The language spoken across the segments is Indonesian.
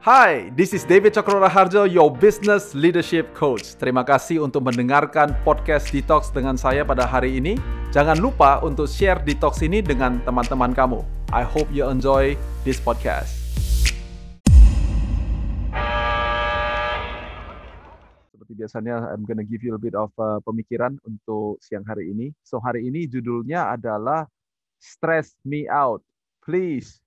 Hai, this is David Cokro Raharjo, your business leadership coach. Terima kasih untuk mendengarkan podcast Detox dengan saya pada hari ini. Jangan lupa untuk share Detox ini dengan teman-teman kamu. I hope you enjoy this podcast. Seperti biasanya, I'm gonna give you a bit of uh, pemikiran untuk siang hari ini. So hari ini judulnya adalah Stress Me Out. Please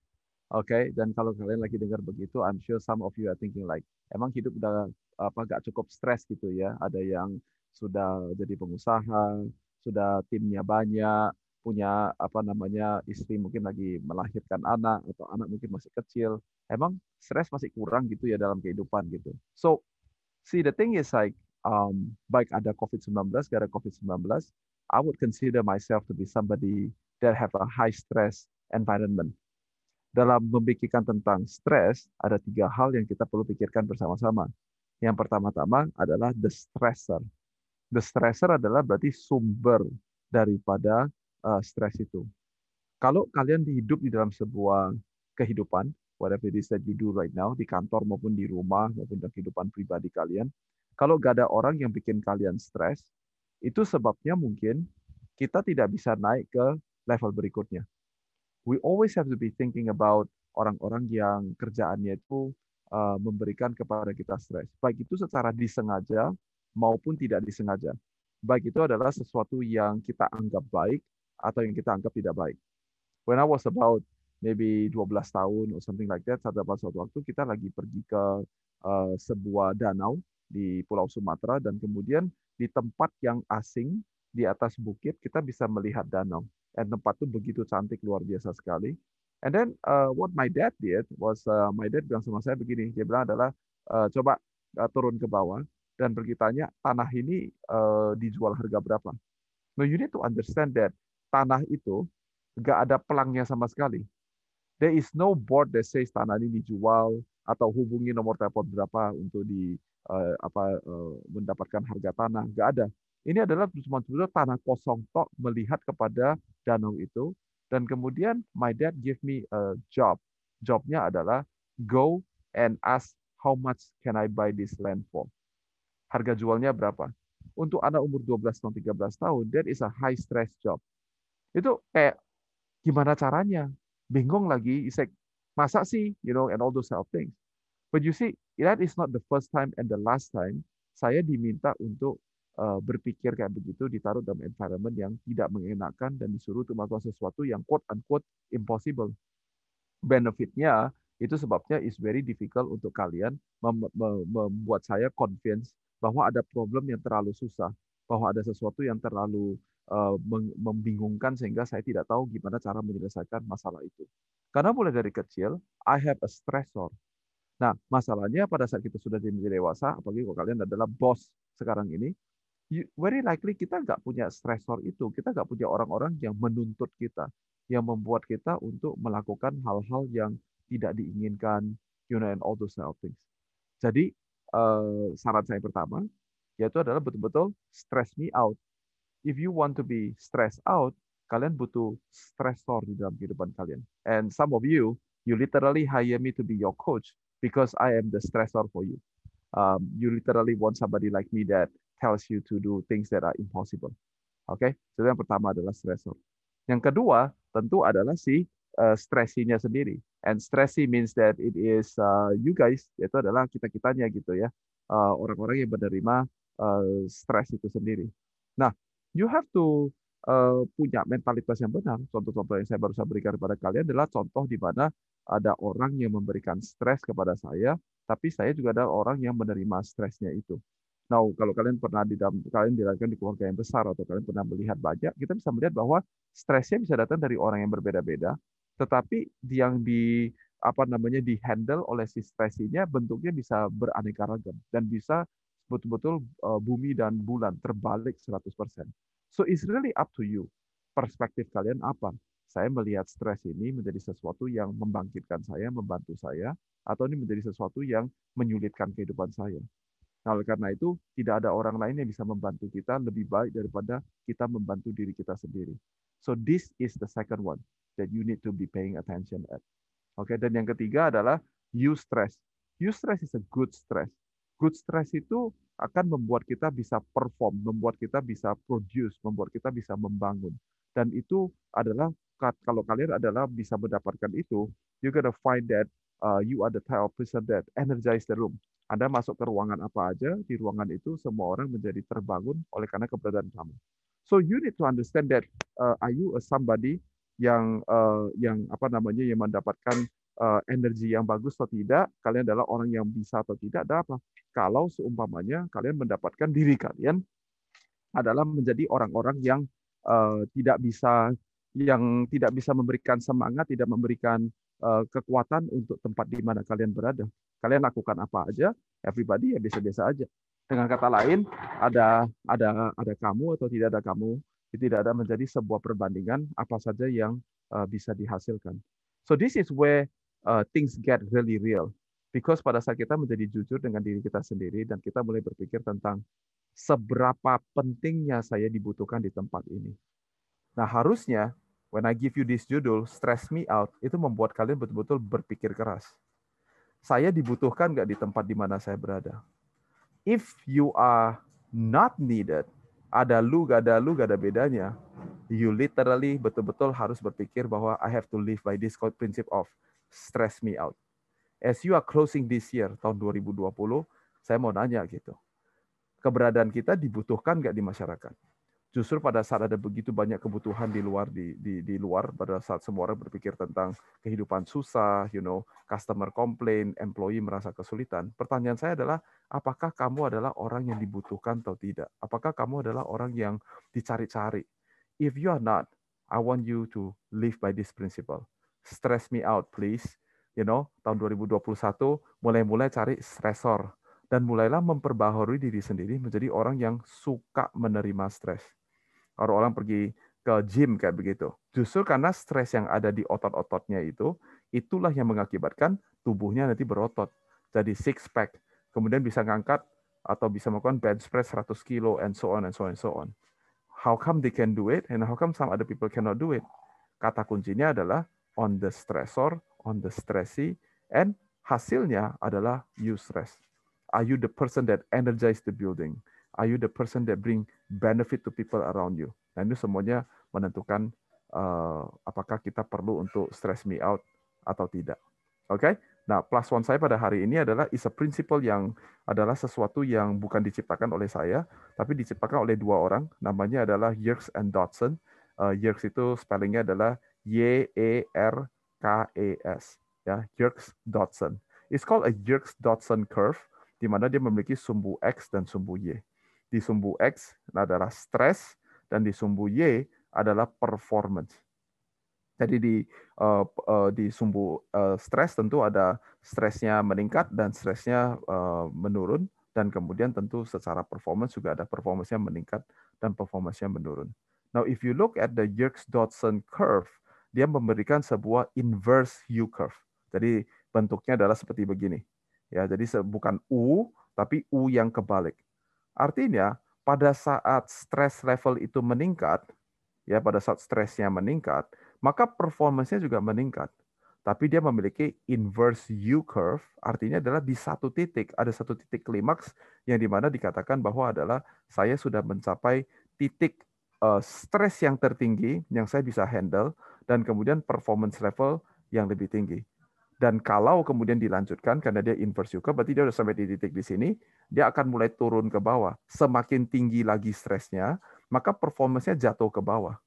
okay? dan kalau kalian lagi dengar begitu, I'm sure some of you are thinking like, emang hidup udah apa gak cukup stres gitu ya? Ada yang sudah jadi pengusaha, sudah timnya banyak, punya apa namanya istri mungkin lagi melahirkan anak atau anak mungkin masih kecil. Emang stres masih kurang gitu ya dalam kehidupan gitu. So, see the thing is like, um, baik ada COVID-19, gak ada COVID-19, I would consider myself to be somebody that have a high stress environment dalam memikirkan tentang stres, ada tiga hal yang kita perlu pikirkan bersama-sama. Yang pertama-tama adalah the stressor. The stressor adalah berarti sumber daripada uh, stres itu. Kalau kalian hidup di dalam sebuah kehidupan, whatever it is that you do right now, di kantor maupun di rumah, maupun dalam kehidupan pribadi kalian, kalau gak ada orang yang bikin kalian stres, itu sebabnya mungkin kita tidak bisa naik ke level berikutnya we always have to be thinking about orang-orang yang kerjaannya itu uh, memberikan kepada kita stres. Baik itu secara disengaja maupun tidak disengaja. Baik itu adalah sesuatu yang kita anggap baik atau yang kita anggap tidak baik. When I was about maybe 12 tahun or something like that, pada suatu waktu kita lagi pergi ke uh, sebuah danau di Pulau Sumatera dan kemudian di tempat yang asing di atas bukit kita bisa melihat danau and tempat itu begitu cantik luar biasa sekali. And then uh, what my dad did was uh, my dad bilang sama saya begini, dia bilang adalah uh, coba uh, turun ke bawah dan pergi tanya tanah ini uh, dijual harga berapa. No, you need to understand that tanah itu nggak ada pelangnya sama sekali. There is no board that says tanah ini dijual atau hubungi nomor telepon berapa untuk di uh, apa uh, mendapatkan harga tanah. Nggak ada. Ini adalah cuma tanah kosong tok melihat kepada danau itu dan kemudian my dad give me a job. Jobnya adalah go and ask how much can I buy this land for. Harga jualnya berapa? Untuk anak umur 12 tahun 13 tahun, that is a high stress job. Itu kayak gimana caranya? Bingung lagi, isek masa sih, you know, and all those of things. But you see, that is not the first time and the last time saya diminta untuk berpikir kayak begitu ditaruh dalam environment yang tidak mengenakan dan disuruh untuk melakukan sesuatu yang quote unquote impossible. Benefitnya itu sebabnya is very difficult untuk kalian mem mem membuat saya convince bahwa ada problem yang terlalu susah, bahwa ada sesuatu yang terlalu uh, membingungkan sehingga saya tidak tahu gimana cara menyelesaikan masalah itu. Karena mulai dari kecil, I have a stressor. Nah, masalahnya pada saat kita sudah menjadi dewasa, apalagi kalau kalian adalah bos sekarang ini, very likely kita nggak punya stressor itu, kita nggak punya orang-orang yang menuntut kita, yang membuat kita untuk melakukan hal-hal yang tidak diinginkan, you know, and all those kind of things. Jadi uh, saran saya pertama yaitu adalah betul-betul stress me out. If you want to be stressed out, kalian butuh stressor di dalam kehidupan kalian. And some of you, you literally hire me to be your coach because I am the stressor for you. Um, you literally want somebody like me that tells you to do things that are impossible. Oke, okay? jadi yang pertama adalah stressor. Yang kedua tentu adalah si uh, stressinya sendiri. And stressy means that it is uh, you guys, yaitu adalah kita kitanya gitu ya, uh, orang-orang yang menerima uh, stres itu sendiri. Nah, you have to uh, punya mentalitas yang benar. Contoh-contoh yang saya baru saja berikan kepada kalian adalah contoh di mana ada orang yang memberikan stres kepada saya, tapi saya juga ada orang yang menerima stresnya itu. Nah, kalau kalian pernah di dalam kalian dilahirkan di keluarga yang besar atau kalian pernah melihat banyak, kita bisa melihat bahwa stresnya bisa datang dari orang yang berbeda-beda, tetapi yang di apa namanya di handle oleh si stresinya bentuknya bisa beraneka ragam dan bisa betul-betul uh, bumi dan bulan terbalik 100%. So it's really up to you. Perspektif kalian apa? Saya melihat stres ini menjadi sesuatu yang membangkitkan saya, membantu saya, atau ini menjadi sesuatu yang menyulitkan kehidupan saya. Nah, oleh karena itu, tidak ada orang lain yang bisa membantu kita lebih baik daripada kita membantu diri kita sendiri. So this is the second one that you need to be paying attention at. Oke, okay? dan yang ketiga adalah you stress. Eustress is a good stress. Good stress itu akan membuat kita bisa perform, membuat kita bisa produce, membuat kita bisa membangun. Dan itu adalah kalau kalian adalah bisa mendapatkan itu, you gotta find that uh, you are the type of person that energize the room. Anda masuk ke ruangan apa aja, di ruangan itu semua orang menjadi terbangun oleh karena keberadaan kamu. So you need to understand that uh, are you a somebody yang uh, yang apa namanya yang mendapatkan uh, energi yang bagus atau tidak, kalian adalah orang yang bisa atau tidak, ada apa? Kalau seumpamanya kalian mendapatkan diri kalian adalah menjadi orang-orang yang uh, tidak bisa yang tidak bisa memberikan semangat, tidak memberikan uh, kekuatan untuk tempat di mana kalian berada. Kalian lakukan apa aja, everybody ya biasa-biasa aja. Dengan kata lain, ada ada ada kamu atau tidak ada kamu, tidak ada menjadi sebuah perbandingan apa saja yang uh, bisa dihasilkan. So this is where uh, things get really real. Because pada saat kita menjadi jujur dengan diri kita sendiri dan kita mulai berpikir tentang seberapa pentingnya saya dibutuhkan di tempat ini. Nah, harusnya when I give you this judul, Stress Me Out, itu membuat kalian betul-betul berpikir keras. Saya dibutuhkan nggak di tempat di mana saya berada? If you are not needed, ada lu, gak ada lu, gak ada bedanya. You literally betul-betul harus berpikir bahwa I have to live by this principle of stress me out. As you are closing this year, tahun 2020, saya mau nanya gitu. Keberadaan kita dibutuhkan nggak di masyarakat? Justru pada saat ada begitu banyak kebutuhan di luar di, di di luar pada saat semua orang berpikir tentang kehidupan susah, you know, customer complain, employee merasa kesulitan. Pertanyaan saya adalah apakah kamu adalah orang yang dibutuhkan atau tidak? Apakah kamu adalah orang yang dicari-cari? If you are not, I want you to live by this principle. Stress me out, please. You know, tahun 2021 mulai-mulai cari stressor dan mulailah memperbaharui diri sendiri menjadi orang yang suka menerima stres Kalau orang pergi ke gym kayak begitu. Justru karena stres yang ada di otot-ototnya itu, itulah yang mengakibatkan tubuhnya nanti berotot. Jadi six pack. Kemudian bisa ngangkat atau bisa melakukan bench press 100 kilo and so on and so on and so on. How come they can do it and how come some other people cannot do it? Kata kuncinya adalah on the stressor, on the stressy, and hasilnya adalah you stress. Are you the person that energize the building? Are you the person that bring benefit to people around you? Nah, ini semuanya menentukan uh, apakah kita perlu untuk stress me out atau tidak. Oke? Okay? Nah, plus one saya pada hari ini adalah is a principle yang adalah sesuatu yang bukan diciptakan oleh saya, tapi diciptakan oleh dua orang. Namanya adalah Yerkes and Dodson. Uh, Yerkes itu spellingnya adalah Y E R K E S. Ya, Yerkes Dodson. It's called a Yerkes Dodson curve, di mana dia memiliki sumbu X dan sumbu Y di sumbu X adalah stres dan di sumbu Y adalah performance. Jadi di uh, uh, di sumbu uh, stres tentu ada stresnya meningkat dan stresnya uh, menurun dan kemudian tentu secara performance juga ada performance-nya meningkat dan performance-nya menurun. Now if you look at the Yerkes-Dodson curve, dia memberikan sebuah inverse U curve. Jadi bentuknya adalah seperti begini. Ya, jadi bukan U tapi U yang kebalik. Artinya, pada saat stress level itu meningkat, ya pada saat stresnya meningkat, maka performance-nya juga meningkat. Tapi dia memiliki inverse U curve, artinya adalah di satu titik, ada satu titik klimaks yang di mana dikatakan bahwa adalah saya sudah mencapai titik uh, stres yang tertinggi yang saya bisa handle, dan kemudian performance level yang lebih tinggi. Dan kalau kemudian dilanjutkan karena dia inverse juga, berarti dia sudah sampai di titik di sini, dia akan mulai turun ke bawah. Semakin tinggi lagi stresnya, maka performance-nya jatuh ke bawah.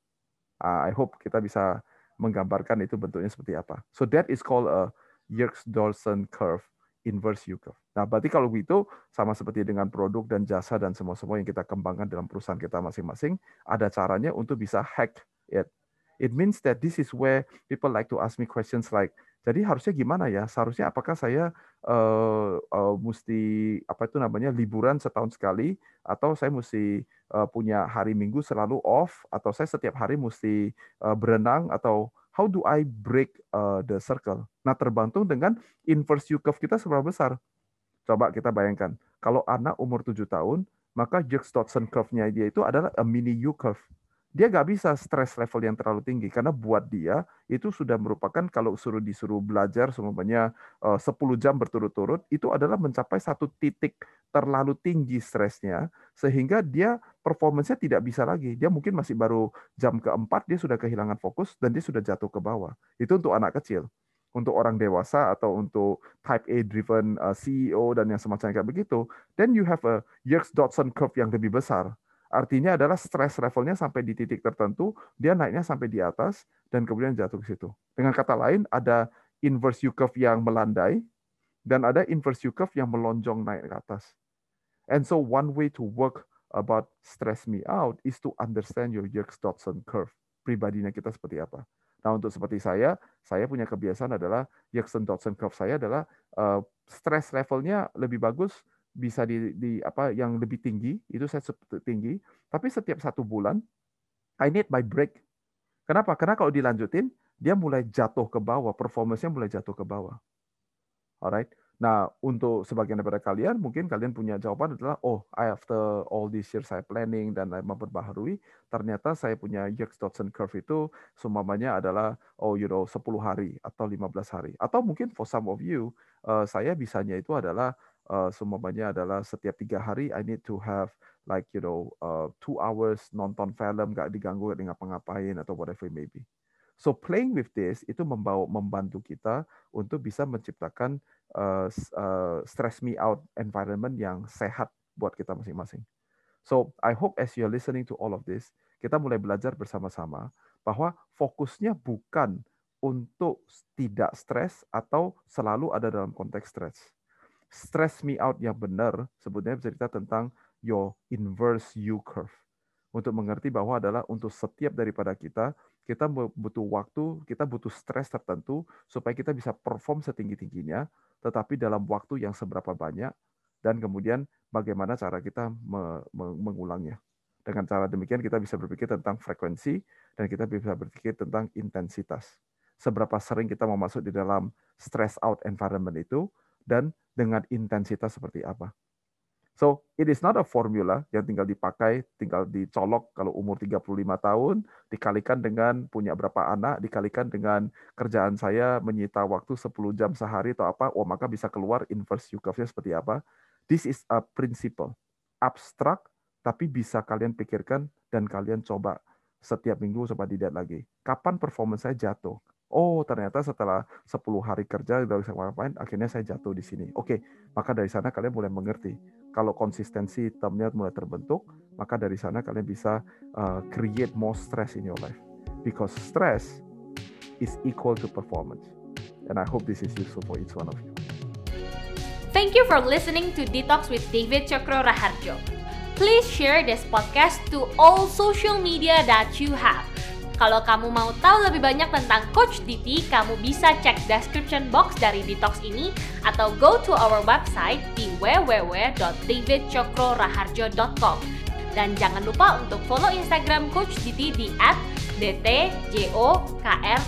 Uh, I hope kita bisa menggambarkan itu bentuknya seperti apa. So that is called a Yerkes-Dawson curve, inverse U curve. Nah, berarti kalau begitu sama seperti dengan produk dan jasa dan semua-semua yang kita kembangkan dalam perusahaan kita masing-masing, ada caranya untuk bisa hack it. It means that this is where people like to ask me questions like, jadi harusnya gimana ya? Seharusnya apakah saya uh, uh, mesti apa itu namanya liburan setahun sekali atau saya mesti uh, punya hari Minggu selalu off atau saya setiap hari mesti uh, berenang atau how do I break uh, the circle? Nah, terbantung dengan inverse U curve kita seberapa besar. Coba kita bayangkan, kalau anak umur 7 tahun, maka Jerks-Dodson curve-nya dia itu adalah a mini U curve. Dia nggak bisa stress level yang terlalu tinggi karena buat dia itu sudah merupakan kalau suruh disuruh belajar semuanya uh, 10 jam berturut-turut itu adalah mencapai satu titik terlalu tinggi stresnya sehingga dia performance-nya tidak bisa lagi. Dia mungkin masih baru jam keempat dia sudah kehilangan fokus dan dia sudah jatuh ke bawah. Itu untuk anak kecil. Untuk orang dewasa atau untuk type A driven uh, CEO dan yang semacam kayak begitu, then you have a Yerkes-Dodson curve yang lebih besar Artinya adalah stress levelnya sampai di titik tertentu, dia naiknya sampai di atas, dan kemudian jatuh ke situ. Dengan kata lain, ada inverse U curve yang melandai, dan ada inverse U curve yang melonjong naik ke atas. And so one way to work about stress me out is to understand your Yerkes-Dodson curve. Pribadinya kita seperti apa. Nah, untuk seperti saya, saya punya kebiasaan adalah Yerkes-Dodson curve saya adalah uh, stress levelnya lebih bagus bisa di, di apa yang lebih tinggi itu saya tinggi. Tapi setiap satu bulan I need my break. Kenapa? Karena kalau dilanjutin dia mulai jatuh ke bawah performance mulai jatuh ke bawah. Alright? Nah untuk sebagian daripada kalian mungkin kalian punya jawaban adalah oh after all this year saya planning dan memperbaharui ternyata saya punya Yerkes-Dodson curve itu semuanya adalah oh you know 10 hari atau 15 hari. Atau mungkin for some of you uh, saya bisanya itu adalah uh, semuanya adalah setiap tiga hari I need to have like you know uh, two hours nonton film gak diganggu dengan ngapa-ngapain atau whatever it may be. So playing with this itu membawa membantu kita untuk bisa menciptakan uh, uh, stress me out environment yang sehat buat kita masing-masing. So I hope as you're listening to all of this, kita mulai belajar bersama-sama bahwa fokusnya bukan untuk tidak stres atau selalu ada dalam konteks stres stress me out yang benar sebetulnya bercerita tentang your inverse U curve. Untuk mengerti bahwa adalah untuk setiap daripada kita, kita butuh waktu, kita butuh stres tertentu supaya kita bisa perform setinggi-tingginya, tetapi dalam waktu yang seberapa banyak, dan kemudian bagaimana cara kita mengulangnya. Dengan cara demikian kita bisa berpikir tentang frekuensi, dan kita bisa berpikir tentang intensitas. Seberapa sering kita mau masuk di dalam stress out environment itu, dan dengan intensitas seperti apa. So, it is not a formula yang tinggal dipakai, tinggal dicolok kalau umur 35 tahun, dikalikan dengan punya berapa anak, dikalikan dengan kerjaan saya menyita waktu 10 jam sehari atau apa, oh maka bisa keluar inverse U curve-nya seperti apa. This is a principle. Abstrak, tapi bisa kalian pikirkan dan kalian coba setiap minggu supaya tidak lagi. Kapan performance saya jatuh? Oh, ternyata setelah 10 hari kerja dari saya ngapain, akhirnya saya jatuh di sini. Oke, maka dari sana kalian mulai mengerti. Kalau konsistensi termnya mulai terbentuk, maka dari sana kalian bisa uh, create more stress in your life. Because stress is equal to performance. And I hope this is useful for each one of you. Thank you for listening to Detox with David Chokro Raharjo. Please share this podcast to all social media that you have Kalau kamu mau tahu lebih banyak tentang Coach Diti, kamu bisa cek description box dari Detox ini atau go to our website di www.davidcokroraharjo.com. Dan jangan lupa untuk follow Instagram Coach Diti di @dtjokron.